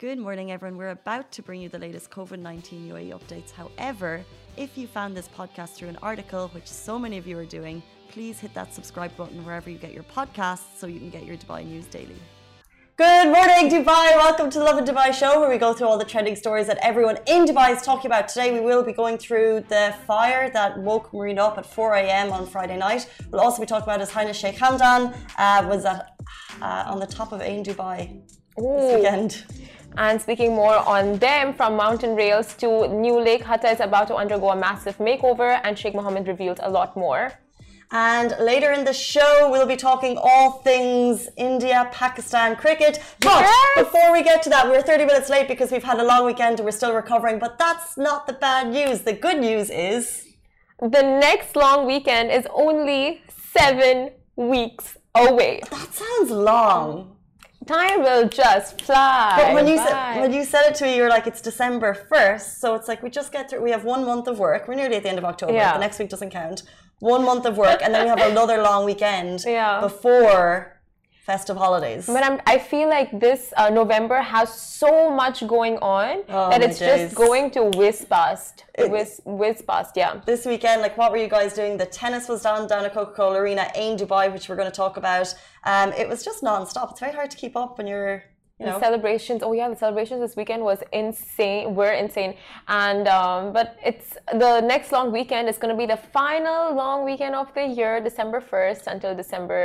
Good morning, everyone. We're about to bring you the latest COVID 19 UAE updates. However, if you found this podcast through an article, which so many of you are doing, please hit that subscribe button wherever you get your podcasts so you can get your Dubai news daily. Good morning, Dubai. Welcome to the Lovin Dubai show, where we go through all the trending stories that everyone in Dubai is talking about. Today, we will be going through the fire that woke Marina up at 4 a.m. on Friday night. We'll also be talking about His Highness Sheikh Hamdan uh, was at, uh, on the top of Ain Dubai Ooh. this weekend. And speaking more on them, from mountain rails to New Lake, Hatta is about to undergo a massive makeover, and Sheikh Mohammed revealed a lot more. And later in the show, we'll be talking all things India, Pakistan cricket. But yes! before we get to that, we're 30 minutes late because we've had a long weekend and we're still recovering. But that's not the bad news. The good news is. The next long weekend is only seven weeks away. That sounds long time will just fly. But when you said when you said it to me, you were like, "It's December 1st. so it's like we just get through. We have one month of work. We're nearly at the end of October. Yeah. The next week doesn't count. One month of work, and then we have another long weekend yeah. before festive holidays. But I'm, I feel like this uh, November has so much going on oh, that it's just going to whiz past. It, whiz, whiz past, yeah. This weekend, like, what were you guys doing? The tennis was done down at Coca Cola Arena in Dubai, which we're going to talk about. Um, it was just non-stop. It's very hard to keep up when you're you know. The celebrations. Oh yeah, the celebrations this weekend was insane. Were insane, and um, but it's the next long weekend is going to be the final long weekend of the year, December first until December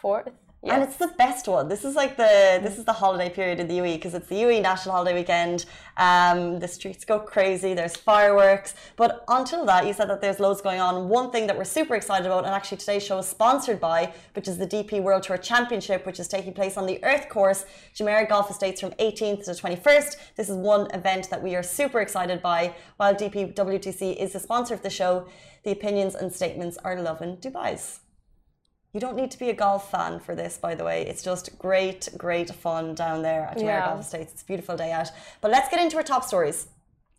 fourth. Yes. And it's the best one. This is like the this is the holiday period in the UAE because it's the UAE national holiday weekend. Um, the streets go crazy. There's fireworks. But until that, you said that there's loads going on. One thing that we're super excited about, and actually today's show is sponsored by, which is the DP World Tour Championship, which is taking place on the Earth Course, Jumeirah Golf Estates, from 18th to 21st. This is one event that we are super excited by. While DP WTC is the sponsor of the show, the opinions and statements are Lovin Dubai's. You don't need to be a golf fan for this, by the way. It's just great, great fun down there at Jumeirah yeah. Golf Estates. It's a beautiful day out. But let's get into our top stories.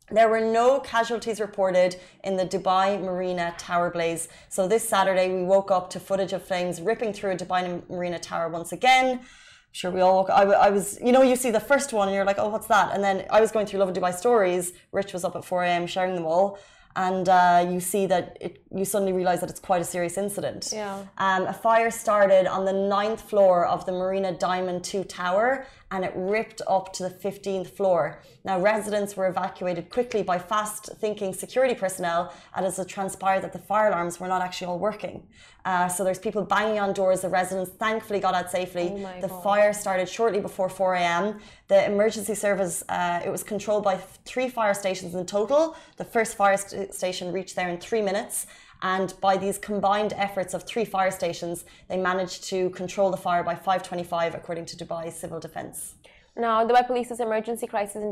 There were no casualties reported in the Dubai Marina Tower blaze. So this Saturday, we woke up to footage of flames ripping through a Dubai Marina Tower once again. I'm sure we all woke I, I was, you know, you see the first one and you're like, oh, what's that? And then I was going through Lovin Dubai stories. Rich was up at 4 a.m. sharing them all and uh, you see that it, you suddenly realize that it's quite a serious incident. Yeah. Um, a fire started on the ninth floor of the Marina Diamond 2 tower and it ripped up to the 15th floor. Now, residents were evacuated quickly by fast thinking security personnel and as it transpired that the fire alarms were not actually all working. Uh, so there's people banging on doors. The residents thankfully got out safely. Oh the God. fire started shortly before 4 a.m. The emergency service, uh, it was controlled by three fire stations in total. The first fire st station reached there in three minutes. And by these combined efforts of three fire stations, they managed to control the fire by 525, according to Dubai Civil Defense. Now, Dubai Police's Emergency Crisis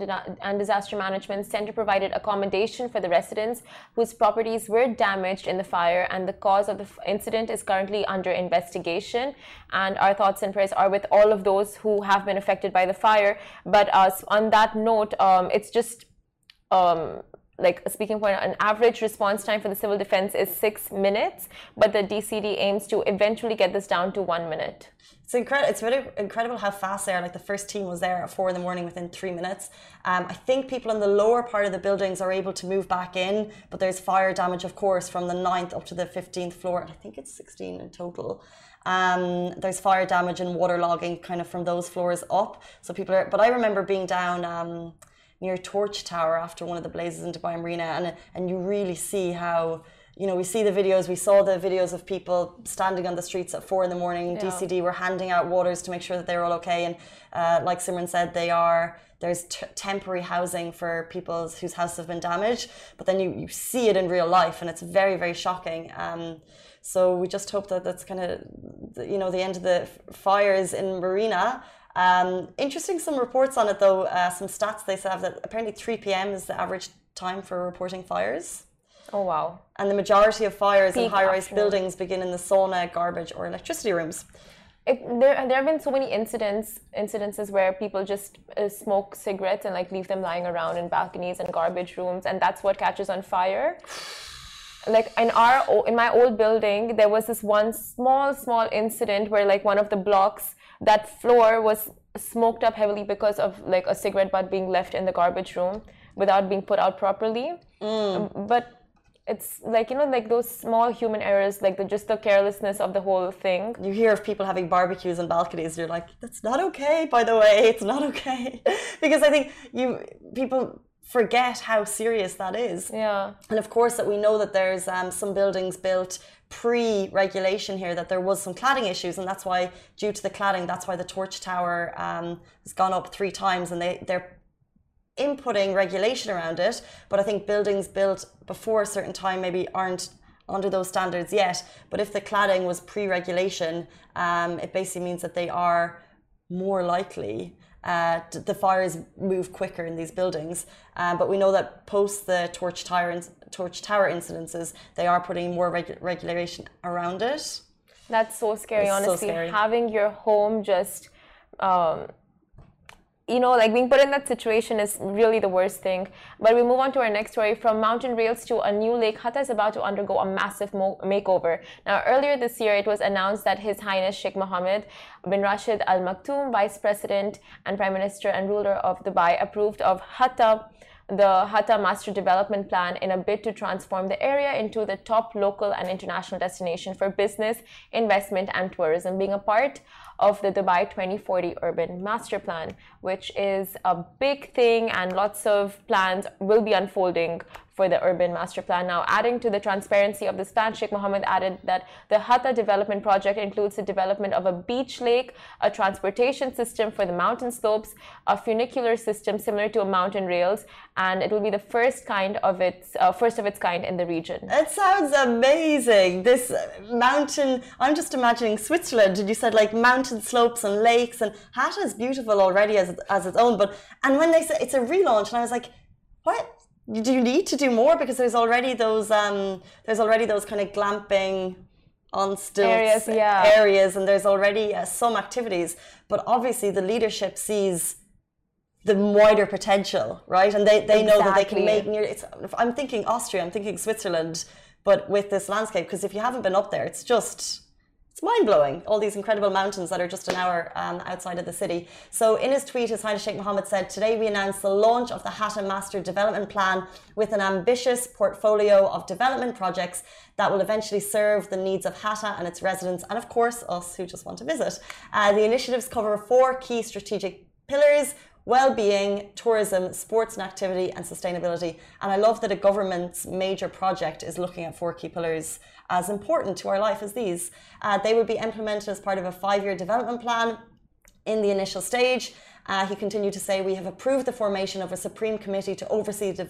and Disaster Management Center provided accommodation for the residents whose properties were damaged in the fire, and the cause of the incident is currently under investigation. And our thoughts and prayers are with all of those who have been affected by the fire. But uh, on that note, um, it's just um, like a speaking point, an average response time for the civil defense is six minutes, but the DCD aims to eventually get this down to one minute. It's incredible. It's really incredible how fast they are. Like the first team was there at four in the morning within three minutes. Um, I think people in the lower part of the buildings are able to move back in, but there's fire damage, of course, from the 9th up to the 15th floor. I think it's 16 in total. Um, there's fire damage and waterlogging kind of from those floors up. So people are, but I remember being down. Um, near Torch Tower after one of the blazes in Dubai Marina, and and you really see how you know we see the videos. We saw the videos of people standing on the streets at four in the morning. Yeah. DCD were handing out waters to make sure that they were all okay, and uh, like Simran said, they are. There's temporary housing for people whose houses have been damaged, but then you, you see it in real life, and it's very very shocking. Um, so we just hope that that's kind of, you know, the end of the fires in Marina um, interesting, some reports on it though. Uh, some stats they have that apparently 3 p.m. is the average time for reporting fires. Oh wow! And the majority of fires Peak in high-rise buildings begin in the sauna, garbage, or electricity rooms. It, there, there have been so many incidents, incidences where people just uh, smoke cigarettes and like leave them lying around in balconies and garbage rooms, and that's what catches on fire. Like in our, in my old building, there was this one small, small incident where like one of the blocks that floor was smoked up heavily because of like a cigarette butt being left in the garbage room without being put out properly. Mm. But it's like you know like those small human errors like the just the carelessness of the whole thing you hear of people having barbecues on balconies you're like that's not okay by the way it's not okay because i think you people forget how serious that is yeah and of course that we know that there's um, some buildings built pre-regulation here that there was some cladding issues and that's why due to the cladding that's why the torch tower um, has gone up three times and they they're inputting regulation around it, but I think buildings built before a certain time maybe aren't under those standards yet. But if the cladding was pre regulation, um, it basically means that they are more likely. Uh, the fires move quicker in these buildings, uh, but we know that post the torch tower, torch tower incidences, they are putting more regu regulation around it. That's so scary, it's honestly. So scary. Having your home just um, you know, like being put in that situation is really the worst thing. But we move on to our next story. From mountain rails to a new lake, Hatta is about to undergo a massive makeover. Now, earlier this year, it was announced that His Highness Sheikh Mohammed bin Rashid Al Maktoum, Vice President and Prime Minister and ruler of Dubai, approved of Hatta the Hatta Master Development Plan in a bid to transform the area into the top local and international destination for business, investment, and tourism, being a part of the Dubai 2040 Urban Master Plan, which is a big thing and lots of plans will be unfolding for the urban master plan. Now, adding to the transparency of this plan, Sheikh Mohammed added that the Hatta development project includes the development of a beach lake, a transportation system for the mountain slopes, a funicular system similar to a mountain rails, and it will be the first kind of its uh, first of its kind in the region. It sounds amazing. This mountain, I'm just imagining Switzerland, and you said like mountain slopes and lakes, and Hatta is beautiful already as as its own. But and when they said it's a relaunch, and I was like, what? do you need to do more because there's already those um, there's already those kind of glamping on stilts areas, yeah. areas and there's already uh, some activities but obviously the leadership sees the wider potential right and they, they exactly. know that they can make near it's i'm thinking austria i'm thinking switzerland but with this landscape because if you haven't been up there it's just it's mind blowing, all these incredible mountains that are just an hour um, outside of the city. So, in his tweet, His Highness Sheikh Mohammed said, Today we announced the launch of the Hatta Master Development Plan with an ambitious portfolio of development projects that will eventually serve the needs of Hatta and its residents, and of course, us who just want to visit. Uh, the initiatives cover four key strategic pillars well-being, tourism, sports and activity, and sustainability. And I love that a government's major project is looking at four key pillars as important to our life as these. Uh, they would be implemented as part of a five-year development plan in the initial stage. Uh, he continued to say, "We have approved the formation of a supreme committee to oversee the,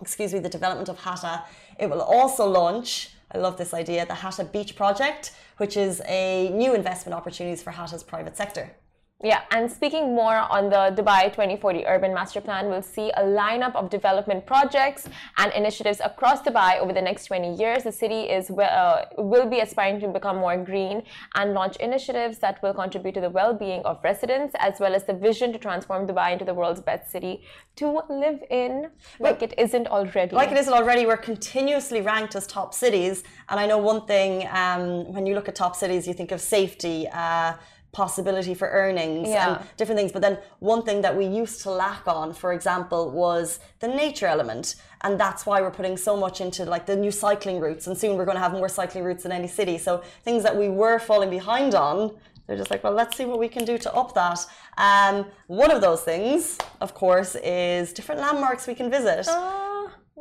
excuse me, the development of Hatta. It will also launch." I love this idea, the Hatta Beach Project, which is a new investment opportunities for Hatta's private sector. Yeah, and speaking more on the Dubai 2040 Urban Master Plan, we'll see a lineup of development projects and initiatives across Dubai over the next 20 years. The city is uh, will be aspiring to become more green and launch initiatives that will contribute to the well-being of residents, as well as the vision to transform Dubai into the world's best city to live in, like it isn't already. Like it isn't already. We're continuously ranked as top cities, and I know one thing. Um, when you look at top cities, you think of safety. Uh, possibility for earnings yeah. and different things. But then one thing that we used to lack on, for example, was the nature element. And that's why we're putting so much into like the new cycling routes. And soon we're going to have more cycling routes in any city. So things that we were falling behind on, they're just like, well, let's see what we can do to up that. Um, one of those things, of course, is different landmarks we can visit. Oh.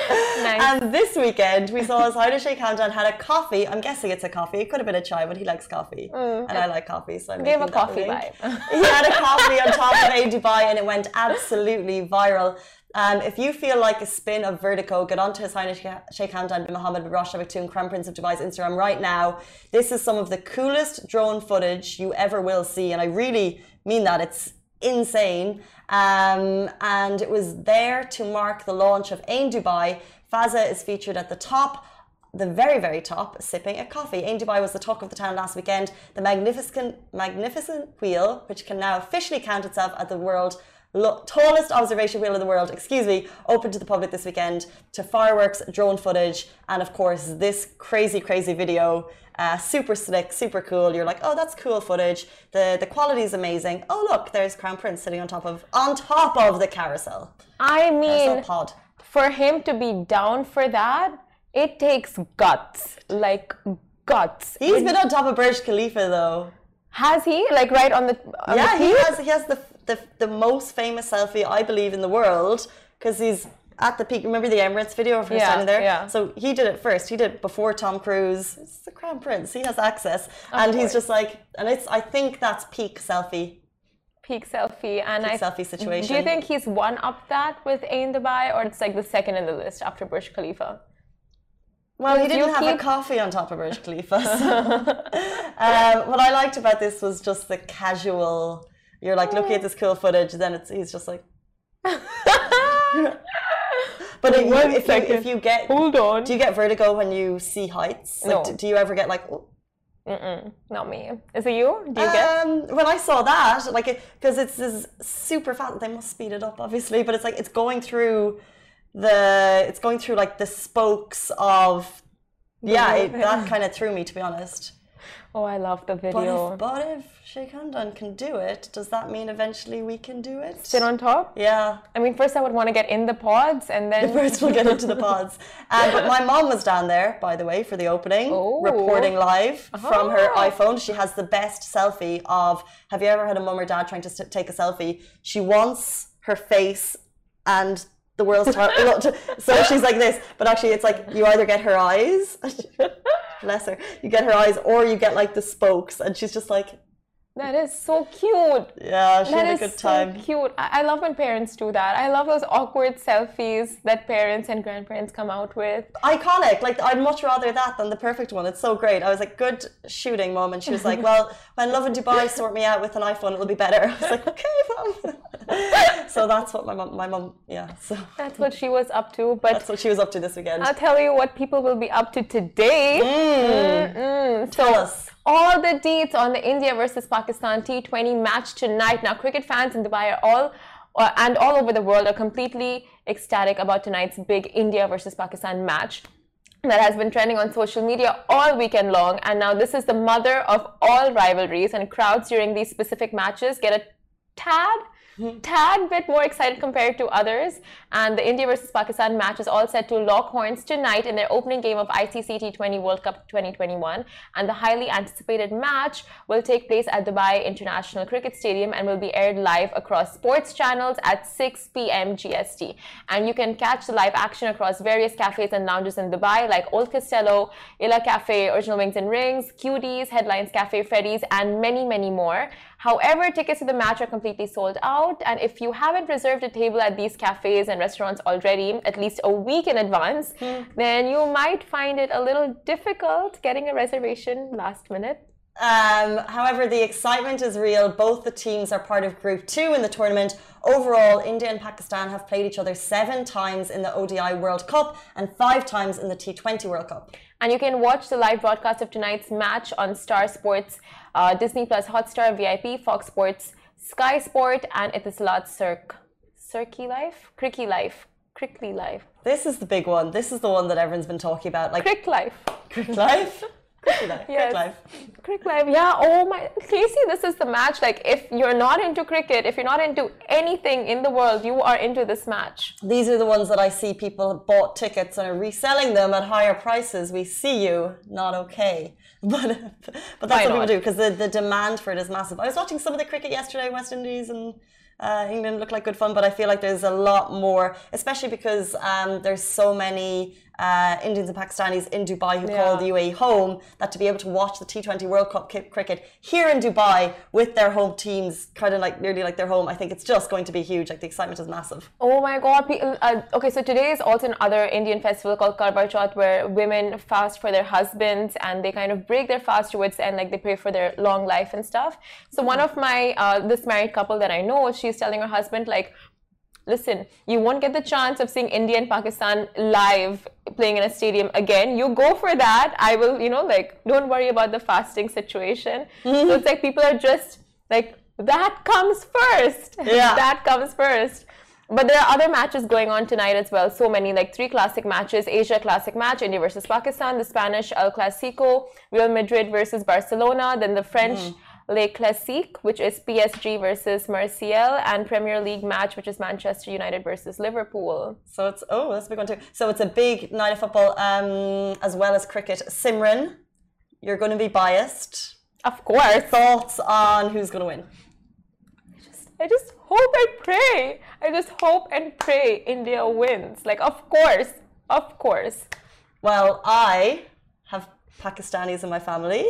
Nice. And this weekend, we saw Highness Sheikh Hamdan had a coffee. I'm guessing it's a coffee. It could have been a chai, but he likes coffee. Mm. And I like coffee. So I'm Gave a coffee vibe. he had a coffee on top of Ain Dubai and it went absolutely viral. Um, if you feel like a spin of vertigo, get onto His Highness Sheikh Hamdan bin Mohammed bin Rashid Al Maktoum, Crown Prince of Dubai's Instagram right now. This is some of the coolest drone footage you ever will see, and I really mean that. It's insane. Um, and it was there to mark the launch of Ain Dubai. Fazza is featured at the top the very, very top, sipping a coffee. Ain Dubai was the talk of the town last weekend. The magnificent, magnificent wheel, which can now officially count itself as the world tallest observation wheel in the world, excuse me, open to the public this weekend to fireworks, drone footage, and of course this crazy, crazy video. Uh, super slick, super cool. You're like, oh, that's cool footage. The the quality is amazing. Oh, look, there's Crown Prince sitting on top of on top of the carousel. I mean, carousel pod. for him to be down for that, it takes guts, like guts. He's been on top of Burj Khalifa though. Has he? Like right on the on yeah, the he has he has the the, the most famous selfie I believe in the world because he's at the peak. Remember the Emirates video of her Yeah, standing there? yeah. So he did it first. He did it before Tom Cruise. It's the Crown Prince. He has access, and he's just like, and it's. I think that's peak selfie, peak selfie, and peak I selfie situation. do you think he's one up that with Ain Dubai, or it's like the second in the list after Burj Khalifa? Well, he didn't have a coffee on top of Burj Khalifa. So. um, what I liked about this was just the casual. You're like looking at this cool footage, then it's he's just like. But if, you, One if, you, if you get, Hold on. do you get vertigo when you see heights? Like, No. do, do you ever get like? oh, Mm-mm, not me. Is it you? Do you get? Um, when I saw that, like, because it's this super fast, they must speed it up, obviously. But it's like it's going through the, it's going through like the spokes of, yeah, it, that kind of threw me to be honest. Oh, I love the But video. if, but if Sheikh Hamdan can do it, does that mean eventually we can do it? Sit on top. Yeah. I mean, first I would want to get in the pods, and then First, we'll get into the pods. Um, but my mom was down there, by the way, for the opening, Oh. reporting live from her Ah. iPhone. She has the best selfie of. Have you ever had a mum or dad trying to take a selfie? She wants her face and the world's time. so she's like this, but actually, it's like you either get her eyes, bless her, you get her eyes, or you get like the spokes, and she's just like, that is so cute. yeah, she That had a is good so time. cute. I, I love when parents do that. I love those awkward selfies that parents and grandparents come out with. iconic. Like I'd much rather that than the perfect one. It's so great. I was like, good shooting, mom. And she was like, well, when Lovin Dubai sort me out with an iPhone, it'll be better. I was like, okay, mom. so that's what my mom, my mom, yeah. So That's what she was up to. But that's what she was up to this weekend. I'll tell you what people will be up to today. Hmm. So, Tell us. All the deets on the India versus Pakistan T20 match tonight. Now, cricket fans in Dubai are all uh, and all over the world are completely ecstatic about tonight's big India versus Pakistan match that has been trending on social media all weekend long. And now, this is the mother of all rivalries, and crowds during these specific matches get a tad tad bit more excited compared to others. And the India versus Pakistan match is all set to lock horns tonight in their opening game of ICC T20 World Cup 2021. And the highly anticipated match will take place at Dubai International Cricket Stadium and will be aired live across sports channels at 6 p.m. GST. And you can catch the live action across various cafes and lounges in Dubai like Old Costello, Illa Cafe, Original Wings and Rings, QD's, Headlines Cafe, Freddy's, and many, many more. However, tickets to the match are completely sold out, and if you haven't reserved a table at these cafes and restaurants already, at least a week in advance, hmm. then you might find it a little difficult getting a reservation last minute. Um, however, the excitement is real. Both the teams are part of Group 2 in the tournament. Overall, India and Pakistan have played each other seven times in the ODI World Cup and five times in the T20 World Cup. And you can watch the live broadcast of tonight's match on Star Sports, uh, Disney Plus Hotstar VIP, Fox Sports, Sky Sport, and Etisalat Cirque. Cirque Life? Cricky Life. Crickly Life. This is the big one. This is the one that everyone's been talking about. Like, Crick Life. Crick Life? Crick Life. Yes. Crick Life. Crick Live, yeah. Oh my, Casey, this is the match. Like, if you're not into cricket, if you're not into anything in the world, you are into this match. These are the ones that I see people bought tickets and are reselling them at higher prices. We see you, not okay. But but that's Why what people not? do because the, the demand for it is massive. I was watching some of the cricket yesterday, West Indies and uh, England looked like good fun, but I feel like there's a lot more, especially because um, there's so many uh, Indians and Pakistanis in Dubai who call the UAE home. That to be able to watch the T20 World Cup cricket here in Dubai with their home teams, kind of like nearly like their home, I think it's just going to be huge. Like the excitement is massive. Oh my god. pe- Uh, okay, so today is also another Indian festival called Karva Chauth where women fast for their husbands and they kind of break their fast towards end, like they pray for their long life and stuff. So one of my, uh, this married couple that I know, she's telling her husband, like, listen, you won't get the chance of seeing India and Pakistan live playing in a stadium again. You go for that. I will, you know, like, don't worry about the fasting situation. Mm-hmm. So it's like people are just like, that comes first. Yeah. that comes first. But there are other matches going on tonight as well. So many, like three classic matches Asia Classic match, India versus Pakistan, the Spanish El Clasico, Real Madrid versus Barcelona, then the French. Mm. Le Classique, which is PSG versus Marseille, and Premier League match, which is Manchester United versus Liverpool. So it's oh, that's a big one too. So it's a big night of football, um, as well as cricket. Simran, you're going to be biased. Of course. Thoughts on who's going to win? I just, I just hope and pray. I just hope and pray India wins. Like, of course, of course. Well, I have Pakistanis in my family.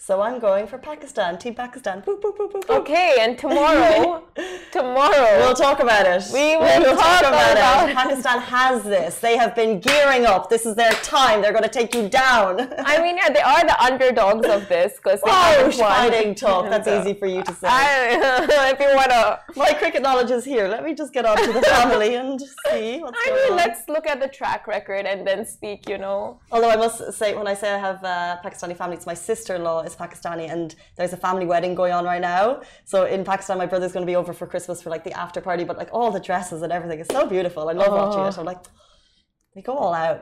So I'm going for Pakistan, Team Pakistan. Boop, boop, boop, okay, and tomorrow, tomorrow we'll talk about it. We will, we'll talk, talk, about, about it. Pakistan has this. They have been gearing up. This is their time. They're going to take you down. I mean, yeah, they are the underdogs of this because they oh, fighting talk. That's easy for you to say. I, if you want to, my cricket knowledge is here. Let me just get on to the family and see what's I mean, on. let's look at the track record and then speak. You know. Although I must say, when I say I have a Pakistani family, it's my sister-in-law is Pakistani, and there's a family wedding going on right now. So in Pakistan, my brother's going to be over for Christmas for like the after party, but like all the dresses and everything is so beautiful. I love oh. watching it. I'm like, they go all out.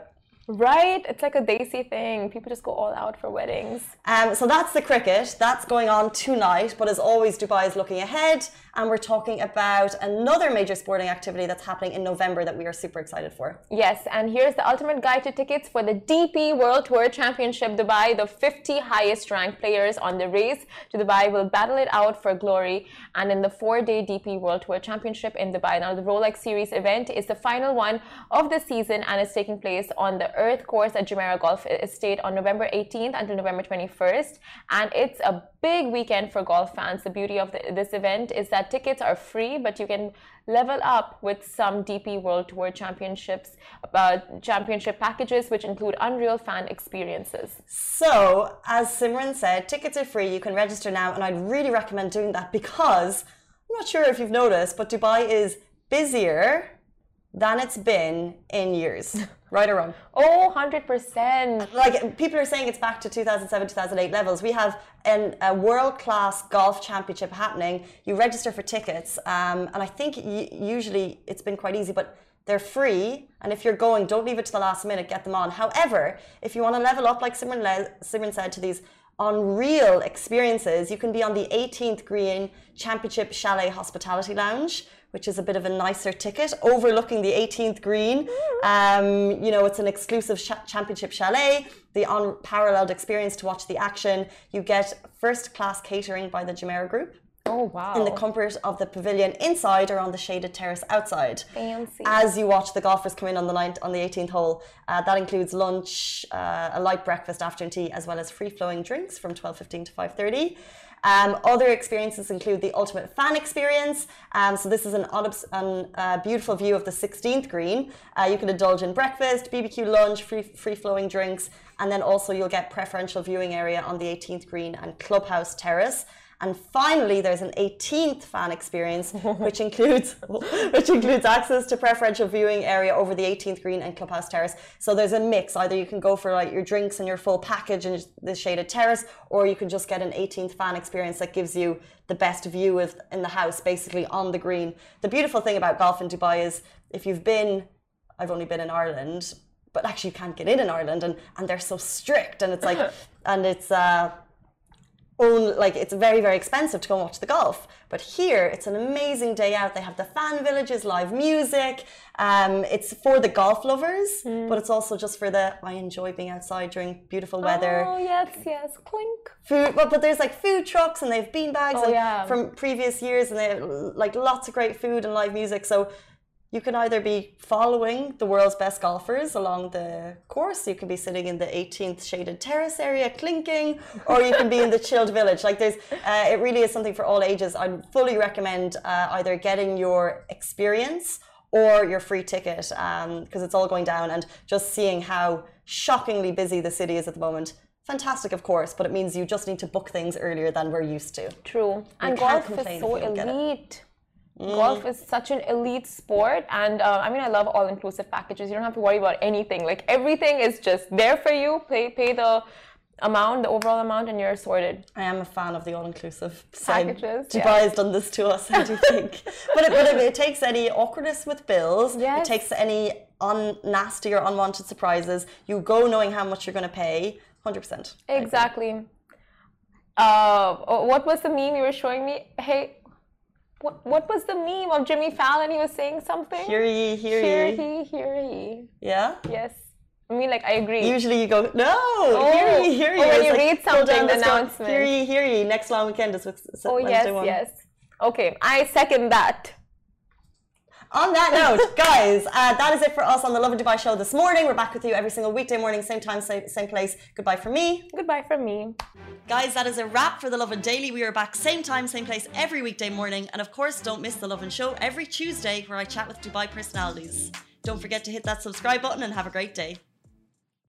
Right? It's like a desi thing. People just go all out for weddings. Um, so that's the cricket. That's going on tonight. But as always, Dubai is looking ahead. And we're talking about another major sporting activity that's happening in November that we are super excited for. Yes. And here's the ultimate guide to tickets for the DP World Tour Championship Dubai. The 50 highest ranked players on the race to Dubai will battle it out for glory. And in the four day DP World Tour Championship in Dubai. Now, the Rolex Series event is the final one of the season and is taking place on the Earth course at Jumeirah Golf Estate on November 18th until November 21st. And it's a big weekend for golf fans. The beauty of the, this event is that tickets are free, but you can level up with some DP World Tour Championships, uh, championship packages, which include unreal fan experiences. So, as Simran said, tickets are free. You can register now, and I'd really recommend doing that because I'm not sure if you've noticed, but Dubai is busier than it's been in years. Right or wrong? Oh, 100%. Like people are saying it's back to 2007, 2008 levels. We have an, a world class golf championship happening. You register for tickets, um, and I think usually it's been quite easy, but they're free. And if you're going, don't leave it to the last minute, get them on. However, if you want to level up, like Simran, Simran said, to these unreal experiences, you can be on the 18th Green Championship Chalet Hospitality Lounge which is a bit of a nicer ticket, overlooking the 18th green. Um, you know, it's an exclusive championship chalet, the unparalleled experience to watch the action. You get first class catering by the Jumeirah Group. Oh wow! In the comfort of the pavilion inside or on the shaded terrace outside. Fancy. As you watch the golfers come in on the ninth, on the 18th hole, uh, that includes lunch, uh, a light breakfast, afternoon tea, as well as free flowing drinks from 12:15 to 5:30. Um, other experiences include the ultimate fan experience. Um, so this is an, an uh, beautiful view of the 16th green. Uh, you can indulge in breakfast, BBQ lunch, free free flowing drinks, and then also you'll get preferential viewing area on the 18th green and clubhouse terrace. And finally, there's an 18th fan experience, which includes which includes access to preferential viewing area over the 18th green and clubhouse terrace. So there's a mix. Either you can go for like your drinks and your full package in the shaded terrace, or you can just get an 18th fan experience that gives you the best view of in the house, basically on the green. The beautiful thing about golf in Dubai is if you've been, I've only been in Ireland, but actually you can't get in in Ireland, and and they're so strict, and it's like, and it's. uh own like it's very very expensive to go and watch the golf. But here it's an amazing day out. They have the fan villages live music. Um, it's for the golf lovers mm. but it's also just for the i enjoy being outside during beautiful weather. Oh yes yes. Clink. Food but, but there's like food trucks and they have bean bags oh, yeah. from previous years and they have like lots of great food and live music. So you can either be following the world's best golfers along the course, you can be sitting in the 18th shaded terrace area clinking, or you can be in the chilled village. Like there's, uh, it really is something for all ages. I'd fully recommend uh, either getting your experience or your free ticket because um, it's all going down and just seeing how shockingly busy the city is at the moment fantastic, of course, but it means you just need to book things earlier than we're used to. True. You and golf is so elite. Golf is such an elite sport, and uh, I mean, I love all-inclusive packages. You don't have to worry about anything. Like everything is just there for you. Pay pay the amount, the overall amount, and you're sorted. I am a fan of the all-inclusive Packages, Dubai yeah. has done this to us. I do think, but it, but it, it takes any awkwardness with bills. It takes any un nasty or unwanted surprises. You go knowing how much you're going to pay. Hundred percent. Exactly. Uh, what was the meme you were showing me? Hey, what what was the meme of Jimmy Fallon? He was saying something. Hear ye, hear, hear ye. he, hear he. Yeah. Yes. I mean, like I agree. Usually you go no. hear ye, hear ye. Oh, oh when It's you like, read something, down announcement. Hear ye, hear ye. Next long weekend is with oh Wednesday yes, one. yes. Okay, I second that. On that note, guys, uh, that is it for us on the Lovin Dubai show this morning. We're back with you every single weekday morning, same time, same, same place. Goodbye from me. Goodbye from me. Guys, that is a wrap for the Lovin Daily. We are back same time, same place every weekday morning. And of course, don't miss the Lovin Show every Tuesday where I chat with Dubai personalities. Don't forget to hit that subscribe button and have a great day.